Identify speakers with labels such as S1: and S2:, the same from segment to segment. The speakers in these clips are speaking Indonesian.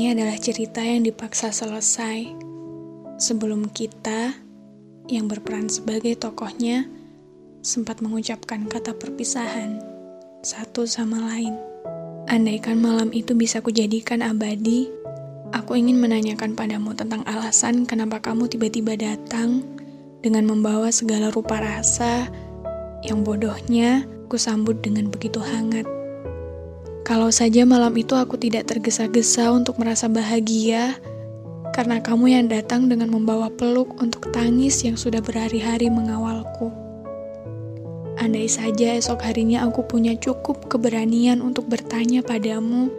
S1: Ini adalah cerita yang dipaksa selesai sebelum kita yang berperan sebagai tokohnya sempat mengucapkan kata perpisahan satu sama lain. Andaikan malam itu bisa kujadikan abadi, aku ingin menanyakan padamu tentang alasan kenapa kamu tiba-tiba datang dengan membawa segala rupa rasa yang bodohnya kusambut dengan begitu hangat. Kalau saja malam itu aku tidak tergesa-gesa untuk merasa bahagia, karena kamu yang datang dengan membawa peluk untuk tangis yang sudah berhari-hari mengawalku. Andai saja esok harinya aku punya cukup keberanian untuk bertanya padamu,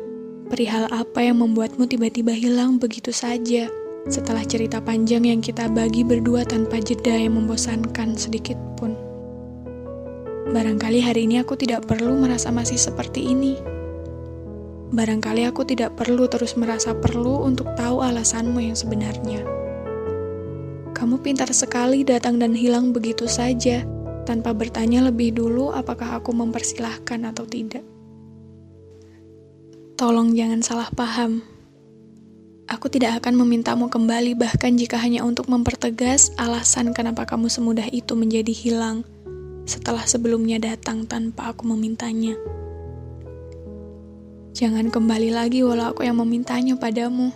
S1: perihal apa yang membuatmu tiba-tiba hilang begitu saja setelah cerita panjang yang kita bagi berdua tanpa jeda yang membosankan sedikit pun. Barangkali hari ini aku tidak perlu merasa masih seperti ini Barangkali aku tidak perlu terus merasa perlu untuk tahu alasanmu yang sebenarnya. Kamu pintar sekali datang dan hilang begitu saja, tanpa bertanya lebih dulu apakah aku mempersilahkan atau tidak. Tolong jangan salah paham. Aku tidak akan memintamu kembali bahkan jika hanya untuk mempertegas alasan kenapa kamu semudah itu menjadi hilang setelah sebelumnya datang tanpa aku memintanya. Jangan kembali lagi walau aku yang memintanya padamu.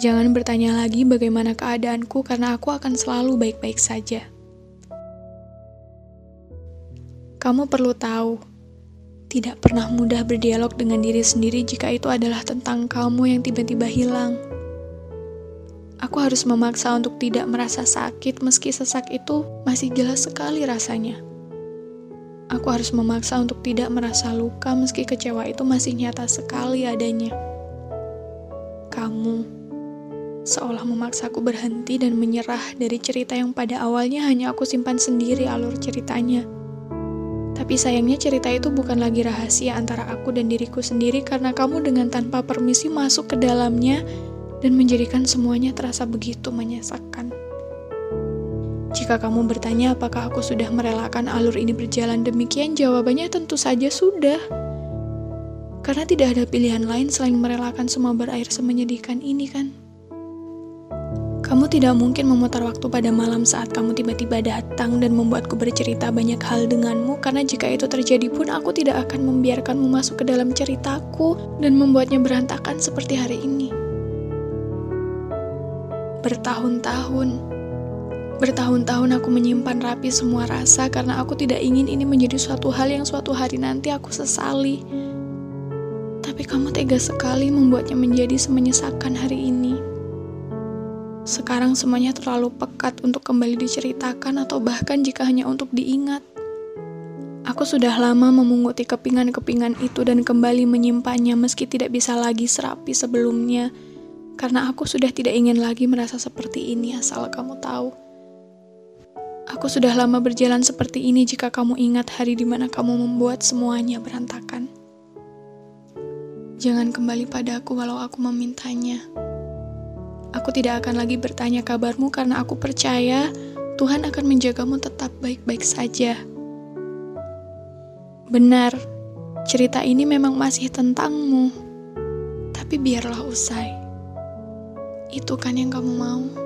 S1: Jangan bertanya lagi bagaimana keadaanku karena aku akan selalu baik-baik saja. Kamu perlu tahu, tidak pernah mudah berdialog dengan diri sendiri jika itu adalah tentang kamu yang tiba-tiba hilang. Aku harus memaksa untuk tidak merasa sakit meski sesak itu masih jelas sekali rasanya. Aku harus memaksa untuk tidak merasa luka meski kecewa itu masih nyata sekali adanya. Kamu seolah memaksaku berhenti dan menyerah dari cerita yang pada awalnya hanya aku simpan sendiri alur ceritanya. Tapi sayangnya cerita itu bukan lagi rahasia antara aku dan diriku sendiri karena kamu dengan tanpa permisi masuk ke dalamnya dan menjadikan semuanya terasa begitu menyesakkan. Jika kamu bertanya apakah aku sudah merelakan alur ini berjalan demikian, jawabannya tentu saja sudah. Karena tidak ada pilihan lain selain merelakan semua berair semenyedihkan ini kan. Kamu tidak mungkin memutar waktu pada malam saat kamu tiba-tiba datang dan membuatku bercerita banyak hal denganmu karena jika itu terjadi pun aku tidak akan membiarkanmu masuk ke dalam ceritaku dan membuatnya berantakan seperti hari ini. Bertahun-tahun, Bertahun-tahun aku menyimpan rapi semua rasa karena aku tidak ingin ini menjadi suatu hal yang suatu hari nanti aku sesali. Tapi kamu tega sekali membuatnya menjadi semenyesakan hari ini. Sekarang semuanya terlalu pekat untuk kembali diceritakan atau bahkan jika hanya untuk diingat. Aku sudah lama memunguti kepingan-kepingan itu dan kembali menyimpannya meski tidak bisa lagi serapi sebelumnya. Karena aku sudah tidak ingin lagi merasa seperti ini asal kamu tahu. Aku sudah lama berjalan seperti ini jika kamu ingat hari di mana kamu membuat semuanya berantakan. Jangan kembali padaku walau aku memintanya. Aku tidak akan lagi bertanya kabarmu karena aku percaya Tuhan akan menjagamu tetap baik-baik saja. Benar, cerita ini memang masih tentangmu. Tapi biarlah usai. Itu kan yang kamu mau.